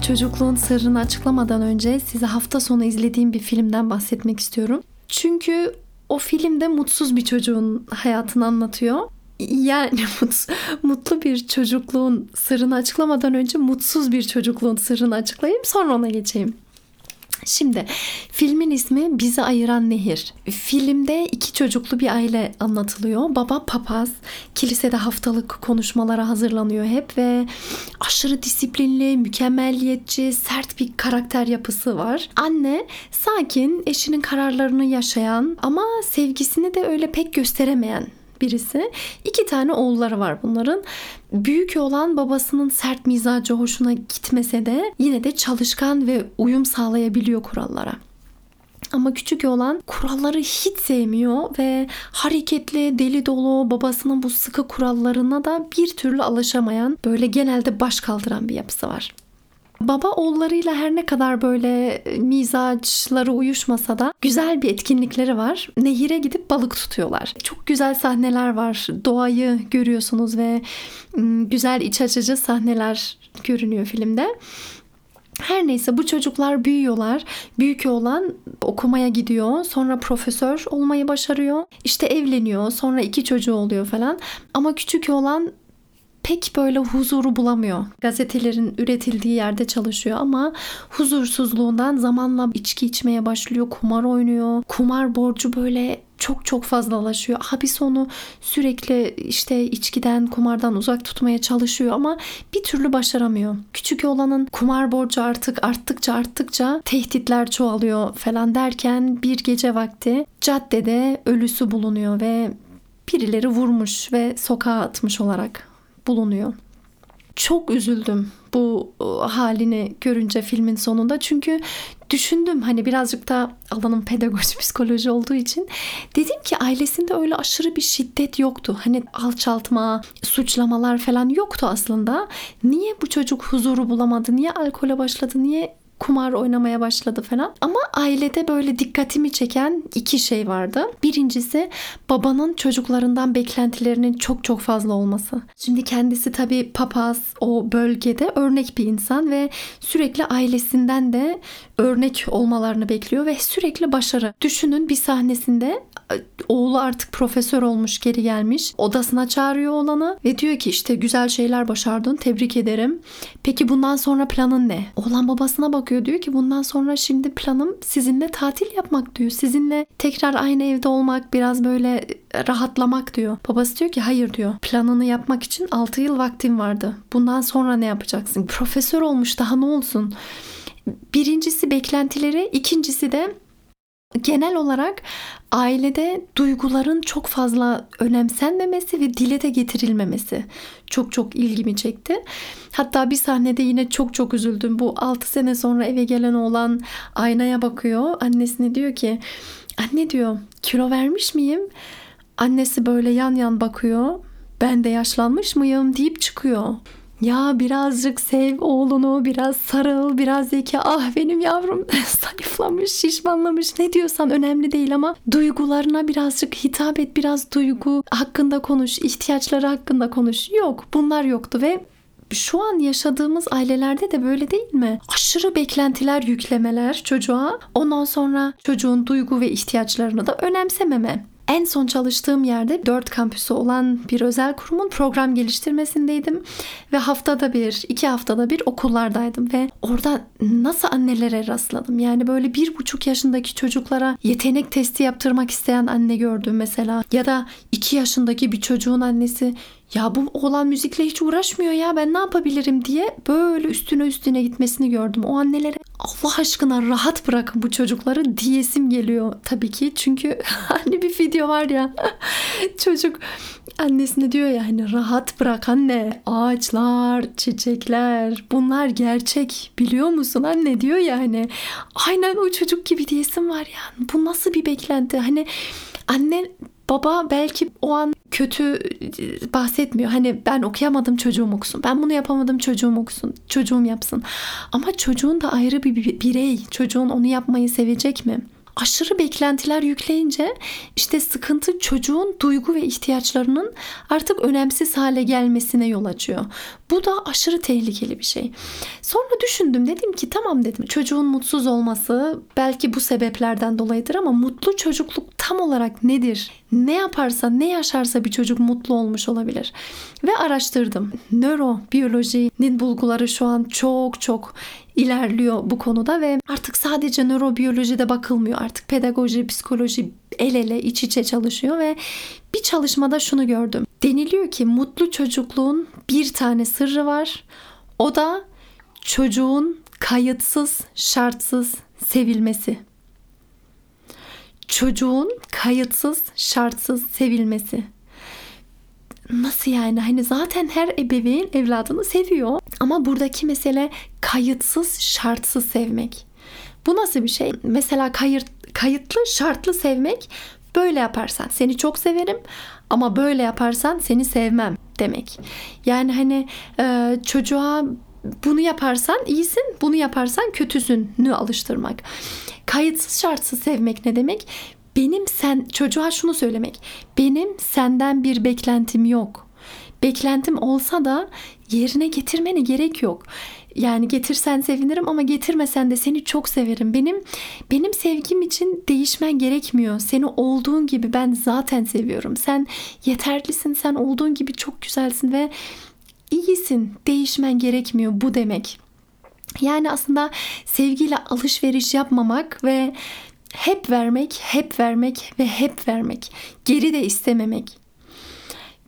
Bir çocukluğun sırrını açıklamadan önce size hafta sonu izlediğim bir filmden bahsetmek istiyorum. Çünkü o filmde mutsuz bir çocuğun hayatını anlatıyor. Yani mutlu bir çocukluğun sırrını açıklamadan önce mutsuz bir çocukluğun sırrını açıklayayım sonra ona geçeyim. Şimdi filmin ismi Bizi Ayıran Nehir. Filmde iki çocuklu bir aile anlatılıyor. Baba papaz, kilisede haftalık konuşmalara hazırlanıyor hep ve aşırı disiplinli, mükemmelliyetçi, sert bir karakter yapısı var. Anne sakin, eşinin kararlarını yaşayan ama sevgisini de öyle pek gösteremeyen birisi. İki tane oğulları var bunların. Büyük olan babasının sert mizacı hoşuna gitmese de yine de çalışkan ve uyum sağlayabiliyor kurallara. Ama küçük olan kuralları hiç sevmiyor ve hareketli, deli dolu, babasının bu sıkı kurallarına da bir türlü alışamayan, böyle genelde baş kaldıran bir yapısı var. Baba oğullarıyla her ne kadar böyle mizaçları uyuşmasa da güzel bir etkinlikleri var. Nehire gidip balık tutuyorlar. Çok güzel sahneler var. Doğayı görüyorsunuz ve güzel iç açıcı sahneler görünüyor filmde. Her neyse bu çocuklar büyüyorlar. Büyük olan okumaya gidiyor. Sonra profesör olmayı başarıyor. İşte evleniyor. Sonra iki çocuğu oluyor falan. Ama küçük olan pek böyle huzuru bulamıyor. Gazetelerin üretildiği yerde çalışıyor ama huzursuzluğundan zamanla içki içmeye başlıyor, kumar oynuyor. Kumar borcu böyle çok çok fazlalaşıyor. Habis onu sürekli işte içkiden, kumardan uzak tutmaya çalışıyor ama bir türlü başaramıyor. Küçük olanın kumar borcu artık arttıkça arttıkça tehditler çoğalıyor falan derken bir gece vakti caddede ölüsü bulunuyor ve birileri vurmuş ve sokağa atmış olarak bulunuyor. Çok üzüldüm bu e, halini görünce filmin sonunda. Çünkü düşündüm hani birazcık da alanım pedagoji psikoloji olduğu için dedim ki ailesinde öyle aşırı bir şiddet yoktu. Hani alçaltma, suçlamalar falan yoktu aslında. Niye bu çocuk huzuru bulamadı? Niye alkole başladı? Niye kumar oynamaya başladı falan. Ama ailede böyle dikkatimi çeken iki şey vardı. Birincisi babanın çocuklarından beklentilerinin çok çok fazla olması. Şimdi kendisi tabii papaz o bölgede örnek bir insan ve sürekli ailesinden de örnek olmalarını bekliyor ve sürekli başarı. Düşünün bir sahnesinde oğlu artık profesör olmuş geri gelmiş. Odasına çağırıyor oğlanı ve diyor ki işte güzel şeyler başardın tebrik ederim. Peki bundan sonra planın ne? Oğlan babasına bakıyor diyor ki bundan sonra şimdi planım sizinle tatil yapmak diyor. Sizinle tekrar aynı evde olmak biraz böyle rahatlamak diyor. Babası diyor ki hayır diyor. Planını yapmak için 6 yıl vaktin vardı. Bundan sonra ne yapacaksın? Profesör olmuş daha ne olsun? Birincisi beklentileri, ikincisi de genel olarak ailede duyguların çok fazla önemsenmemesi ve dile de getirilmemesi çok çok ilgimi çekti. Hatta bir sahnede yine çok çok üzüldüm. Bu 6 sene sonra eve gelen oğlan aynaya bakıyor. Annesine diyor ki anne diyor kilo vermiş miyim? Annesi böyle yan yan bakıyor. Ben de yaşlanmış mıyım deyip çıkıyor. Ya birazcık sev oğlunu, biraz sarıl, biraz zeka. Ah benim yavrum zayıflamış, şişmanlamış. Ne diyorsan önemli değil ama duygularına birazcık hitap et. Biraz duygu hakkında konuş, ihtiyaçları hakkında konuş. Yok bunlar yoktu ve şu an yaşadığımız ailelerde de böyle değil mi? Aşırı beklentiler yüklemeler çocuğa. Ondan sonra çocuğun duygu ve ihtiyaçlarını da önemsememe. En son çalıştığım yerde 4 kampüsü olan bir özel kurumun program geliştirmesindeydim. Ve haftada bir, iki haftada bir okullardaydım. Ve orada nasıl annelere rastladım. Yani böyle bir buçuk yaşındaki çocuklara yetenek testi yaptırmak isteyen anne gördüm mesela. Ya da iki yaşındaki bir çocuğun annesi ya bu oğlan müzikle hiç uğraşmıyor ya ben ne yapabilirim diye böyle üstüne üstüne gitmesini gördüm. O annelere Allah aşkına rahat bırakın bu çocukları diyesim geliyor tabii ki. Çünkü hani bir video var ya çocuk annesine diyor ya hani rahat bırak anne ağaçlar çiçekler bunlar gerçek biliyor musun anne diyor ya hani aynen o çocuk gibi diyesim var ya bu nasıl bir beklenti hani anne baba belki o an kötü e, bahsetmiyor. Hani ben okuyamadım çocuğum okusun. Ben bunu yapamadım çocuğum okusun. Çocuğum yapsın. Ama çocuğun da ayrı bir birey. Çocuğun onu yapmayı sevecek mi? Aşırı beklentiler yükleyince işte sıkıntı çocuğun duygu ve ihtiyaçlarının artık önemsiz hale gelmesine yol açıyor. Bu da aşırı tehlikeli bir şey. Sonra düşündüm dedim ki tamam dedim çocuğun mutsuz olması belki bu sebeplerden dolayıdır ama mutlu çocukluk tam olarak nedir? Ne yaparsa ne yaşarsa bir çocuk mutlu olmuş olabilir. Ve araştırdım. Nörobiyolojinin bulguları şu an çok çok ilerliyor bu konuda ve artık sadece nörobiyolojide bakılmıyor. Artık pedagoji, psikoloji el ele iç içe çalışıyor ve bir çalışmada şunu gördüm. Deniliyor ki mutlu çocukluğun bir tane sırrı var. O da çocuğun kayıtsız, şartsız sevilmesi. Çocuğun kayıtsız, şartsız sevilmesi. Nasıl yani? Hani zaten her ebeveyn evladını seviyor. Ama buradaki mesele kayıtsız, şartsız sevmek. Bu nasıl bir şey? Mesela kayıt, kayıtlı, şartlı sevmek böyle yaparsan seni çok severim ama böyle yaparsan seni sevmem demek. Yani hani e, çocuğa bunu yaparsan iyisin, bunu yaparsan kötüsünü alıştırmak. Kayıtsız şartsız sevmek ne demek? Benim sen çocuğa şunu söylemek. Benim senden bir beklentim yok. Beklentim olsa da yerine getirmene gerek yok. Yani getirsen sevinirim ama getirmesen de seni çok severim. Benim benim sevgim için değişmen gerekmiyor. Seni olduğun gibi ben zaten seviyorum. Sen yeterlisin. Sen olduğun gibi çok güzelsin ve iyisin. Değişmen gerekmiyor bu demek. Yani aslında sevgiyle alışveriş yapmamak ve hep vermek, hep vermek ve hep vermek. Geri de istememek.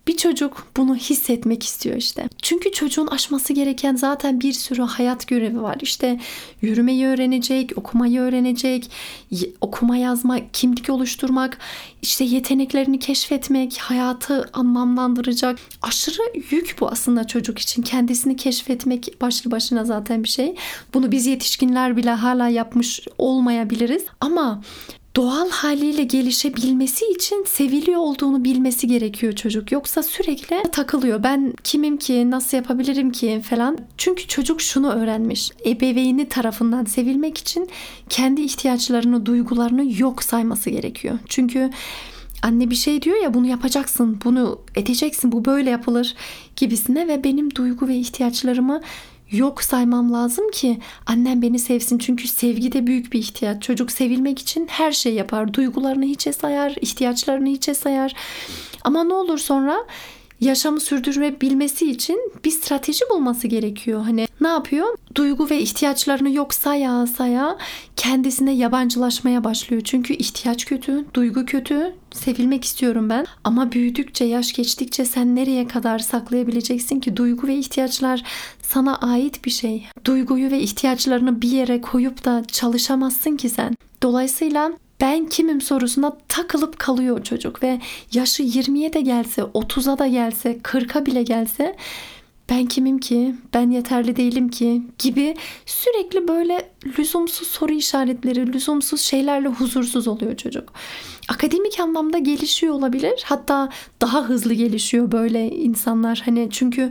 Bir çocuk bunu hissetmek istiyor işte. Çünkü çocuğun aşması gereken zaten bir sürü hayat görevi var. İşte yürümeyi öğrenecek, okumayı öğrenecek, okuma yazma, kimlik oluşturmak, işte yeteneklerini keşfetmek, hayatı anlamlandıracak. Aşırı yük bu aslında çocuk için. Kendisini keşfetmek başlı başına zaten bir şey. Bunu biz yetişkinler bile hala yapmış olmayabiliriz. Ama doğal haliyle gelişebilmesi için seviliyor olduğunu bilmesi gerekiyor çocuk. Yoksa sürekli takılıyor. Ben kimim ki, nasıl yapabilirim ki falan. Çünkü çocuk şunu öğrenmiş. Ebeveyni tarafından sevilmek için kendi ihtiyaçlarını, duygularını yok sayması gerekiyor. Çünkü anne bir şey diyor ya bunu yapacaksın, bunu edeceksin, bu böyle yapılır gibisine ve benim duygu ve ihtiyaçlarımı yok saymam lazım ki annem beni sevsin. Çünkü sevgi de büyük bir ihtiyaç. Çocuk sevilmek için her şey yapar. Duygularını hiçe sayar, ihtiyaçlarını hiçe sayar. Ama ne olur sonra yaşamı sürdürebilmesi için bir strateji bulması gerekiyor. Hani ne yapıyor? Duygu ve ihtiyaçlarını yok saya saya kendisine yabancılaşmaya başlıyor. Çünkü ihtiyaç kötü, duygu kötü, sevilmek istiyorum ben. Ama büyüdükçe, yaş geçtikçe sen nereye kadar saklayabileceksin ki? Duygu ve ihtiyaçlar sana ait bir şey. Duyguyu ve ihtiyaçlarını bir yere koyup da çalışamazsın ki sen. Dolayısıyla ben kimim sorusuna takılıp kalıyor çocuk ve yaşı 20'ye de gelse, 30'a da gelse, 40'a bile gelse ben kimim ki, ben yeterli değilim ki gibi sürekli böyle lüzumsuz soru işaretleri, lüzumsuz şeylerle huzursuz oluyor çocuk. Akademik anlamda gelişiyor olabilir. Hatta daha hızlı gelişiyor böyle insanlar. Hani çünkü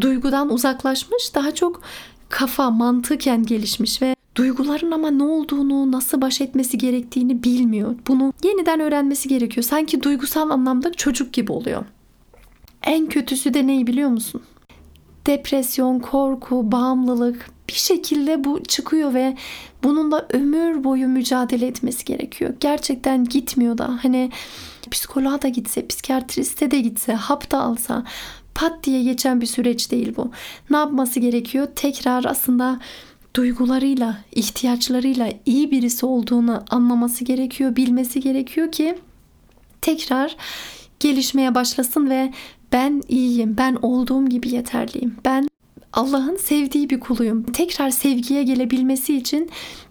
duygudan uzaklaşmış, daha çok kafa mantıken gelişmiş ve duyguların ama ne olduğunu, nasıl baş etmesi gerektiğini bilmiyor. Bunu yeniden öğrenmesi gerekiyor. Sanki duygusal anlamda çocuk gibi oluyor. En kötüsü de neyi biliyor musun? Depresyon, korku, bağımlılık bir şekilde bu çıkıyor ve bununla ömür boyu mücadele etmesi gerekiyor. Gerçekten gitmiyor da hani psikoloğa da gitse, psikiyatriste de gitse, hap da alsa pat diye geçen bir süreç değil bu. Ne yapması gerekiyor? Tekrar aslında duygularıyla, ihtiyaçlarıyla iyi birisi olduğunu anlaması gerekiyor, bilmesi gerekiyor ki tekrar gelişmeye başlasın ve Ben iyiyim. Ben olduğum gibi yeterliyim. Ben Allah'ın sevdiği bir kuluyum. Tekrar sevgiye gelebilmesi için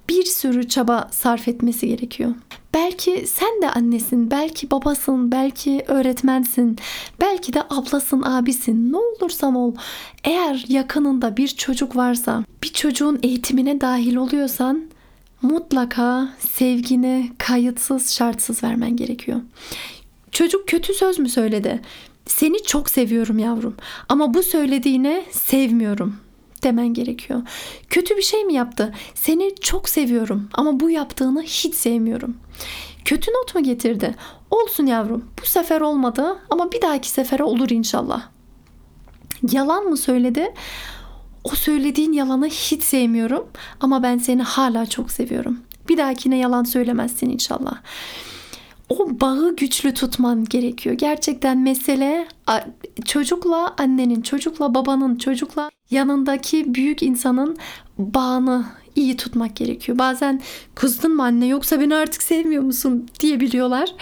bir sürü çaba sarf etmesi gerekiyor. Belki sen de annesin, belki babasın, belki öğretmensin, belki de ablasın, abisin. Ne olursan ol. Eğer yakınında bir çocuk varsa, bir çocuğun eğitimine dahil oluyorsan mutlaka sevgini kayıtsız şartsız vermen gerekiyor. Çocuk kötü söz mü söyledi? Seni çok seviyorum yavrum ama bu söylediğine sevmiyorum demen gerekiyor. Kötü bir şey mi yaptı? Seni çok seviyorum ama bu yaptığını hiç sevmiyorum. Kötü not mu getirdi? Olsun yavrum. Bu sefer olmadı ama bir dahaki sefere olur inşallah. Yalan mı söyledi? O söylediğin yalanı hiç sevmiyorum ama ben seni hala çok seviyorum. Bir dahakine yalan söylemezsin inşallah o bağı güçlü tutman gerekiyor. Gerçekten mesele çocukla annenin, çocukla babanın, çocukla yanındaki büyük insanın bağını iyi tutmak gerekiyor. Bazen kızdın mı anne yoksa beni artık sevmiyor musun diyebiliyorlar.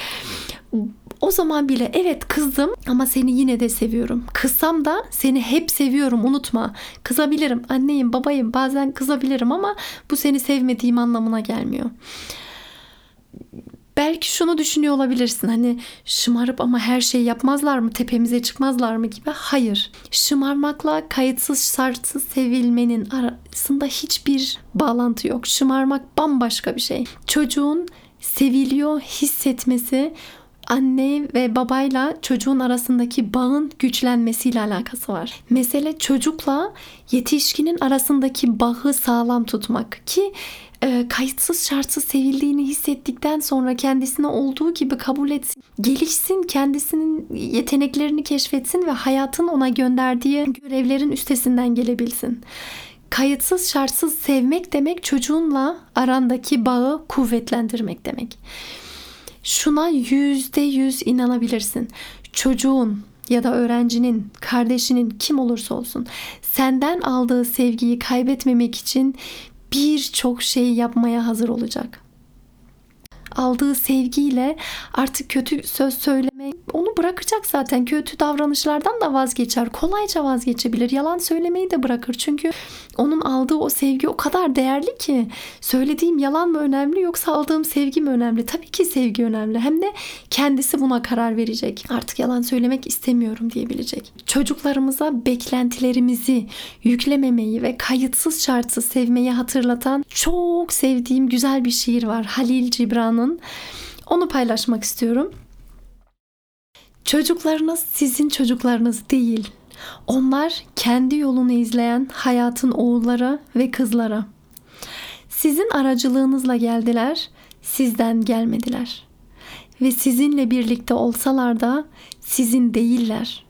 O zaman bile evet kızdım ama seni yine de seviyorum. Kızsam da seni hep seviyorum unutma. Kızabilirim anneyim babayım bazen kızabilirim ama bu seni sevmediğim anlamına gelmiyor belki şunu düşünüyor olabilirsin. Hani şımarıp ama her şeyi yapmazlar mı? Tepemize çıkmazlar mı gibi. Hayır. Şımarmakla kayıtsız şartsız sevilmenin arasında hiçbir bağlantı yok. Şımarmak bambaşka bir şey. Çocuğun seviliyor hissetmesi anne ve babayla çocuğun arasındaki bağın güçlenmesiyle alakası var. Mesele çocukla yetişkinin arasındaki bağı sağlam tutmak ki e, kayıtsız şartsız sevildiğini hissettikten sonra kendisine olduğu gibi kabul etsin, gelişsin, kendisinin yeteneklerini keşfetsin ve hayatın ona gönderdiği görevlerin üstesinden gelebilsin. Kayıtsız şartsız sevmek demek çocuğunla arandaki bağı kuvvetlendirmek demek. Şuna yüzde yüz inanabilirsin. Çocuğun ya da öğrencinin, kardeşinin kim olursa olsun senden aldığı sevgiyi kaybetmemek için birçok şey yapmaya hazır olacak. Aldığı sevgiyle artık kötü söz söyleme onu bırakacak zaten. Kötü davranışlardan da vazgeçer. Kolayca vazgeçebilir. Yalan söylemeyi de bırakır. Çünkü onun aldığı o sevgi o kadar değerli ki söylediğim yalan mı önemli yoksa aldığım sevgi mi önemli? Tabii ki sevgi önemli. Hem de kendisi buna karar verecek. Artık yalan söylemek istemiyorum diyebilecek. Çocuklarımıza beklentilerimizi yüklememeyi ve kayıtsız şartsız sevmeyi hatırlatan çok sevdiğim güzel bir şiir var. Halil Cibran'ın. Onu paylaşmak istiyorum. Çocuklarınız sizin çocuklarınız değil. Onlar kendi yolunu izleyen hayatın oğulları ve kızları. Sizin aracılığınızla geldiler, sizden gelmediler. Ve sizinle birlikte olsalar da sizin değiller.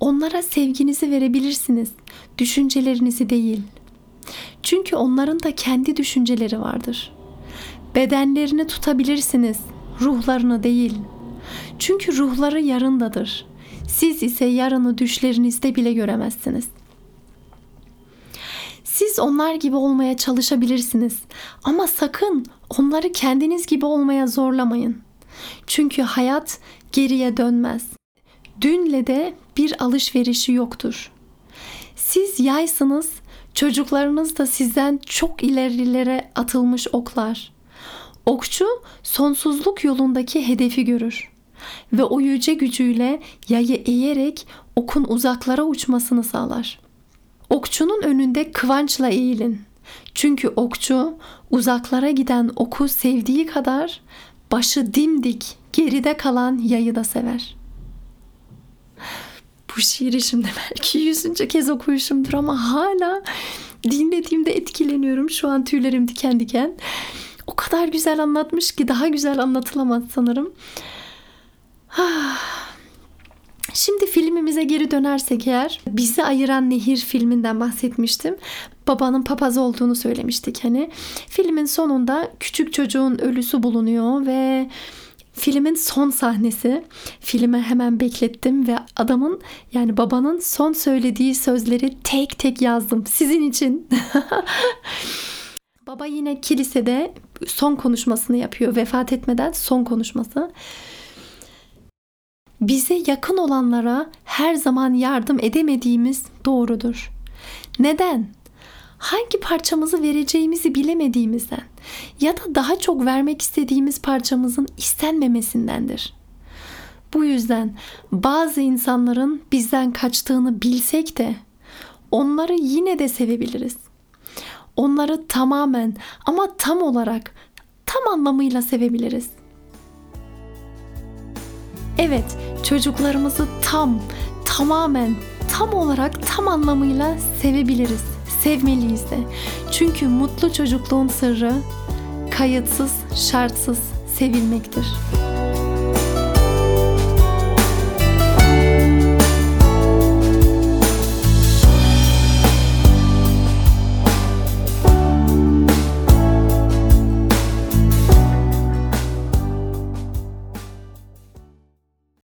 Onlara sevginizi verebilirsiniz, düşüncelerinizi değil. Çünkü onların da kendi düşünceleri vardır. Bedenlerini tutabilirsiniz, ruhlarını değil.'' Çünkü ruhları yarındadır. Siz ise yarını düşlerinizde bile göremezsiniz. Siz onlar gibi olmaya çalışabilirsiniz ama sakın onları kendiniz gibi olmaya zorlamayın. Çünkü hayat geriye dönmez. Dünle de bir alışverişi yoktur. Siz yaysınız, çocuklarınız da sizden çok ilerilere atılmış oklar. Okçu sonsuzluk yolundaki hedefi görür ve o yüce gücüyle yayı eğerek okun uzaklara uçmasını sağlar. Okçunun önünde kıvançla eğilin. Çünkü okçu uzaklara giden oku sevdiği kadar başı dimdik geride kalan yayı da sever. Bu şiiri şimdi belki yüzünce kez okuyuşumdur ama hala dinlediğimde etkileniyorum. Şu an tüylerim diken diken. O kadar güzel anlatmış ki daha güzel anlatılamaz sanırım. Şimdi filmimize geri dönersek eğer bizi ayıran nehir filminden bahsetmiştim. Babanın papaz olduğunu söylemiştik hani. Filmin sonunda küçük çocuğun ölüsü bulunuyor ve filmin son sahnesi. Filme hemen beklettim ve adamın yani babanın son söylediği sözleri tek tek yazdım sizin için. Baba yine kilisede son konuşmasını yapıyor. Vefat etmeden son konuşması. Bize yakın olanlara her zaman yardım edemediğimiz doğrudur. Neden? Hangi parçamızı vereceğimizi bilemediğimizden ya da daha çok vermek istediğimiz parçamızın istenmemesindendir. Bu yüzden bazı insanların bizden kaçtığını bilsek de onları yine de sevebiliriz. Onları tamamen ama tam olarak tam anlamıyla sevebiliriz. Evet, çocuklarımızı tam, tamamen, tam olarak tam anlamıyla sevebiliriz. Sevmeliyiz de. Çünkü mutlu çocukluğun sırrı kayıtsız, şartsız sevilmektir.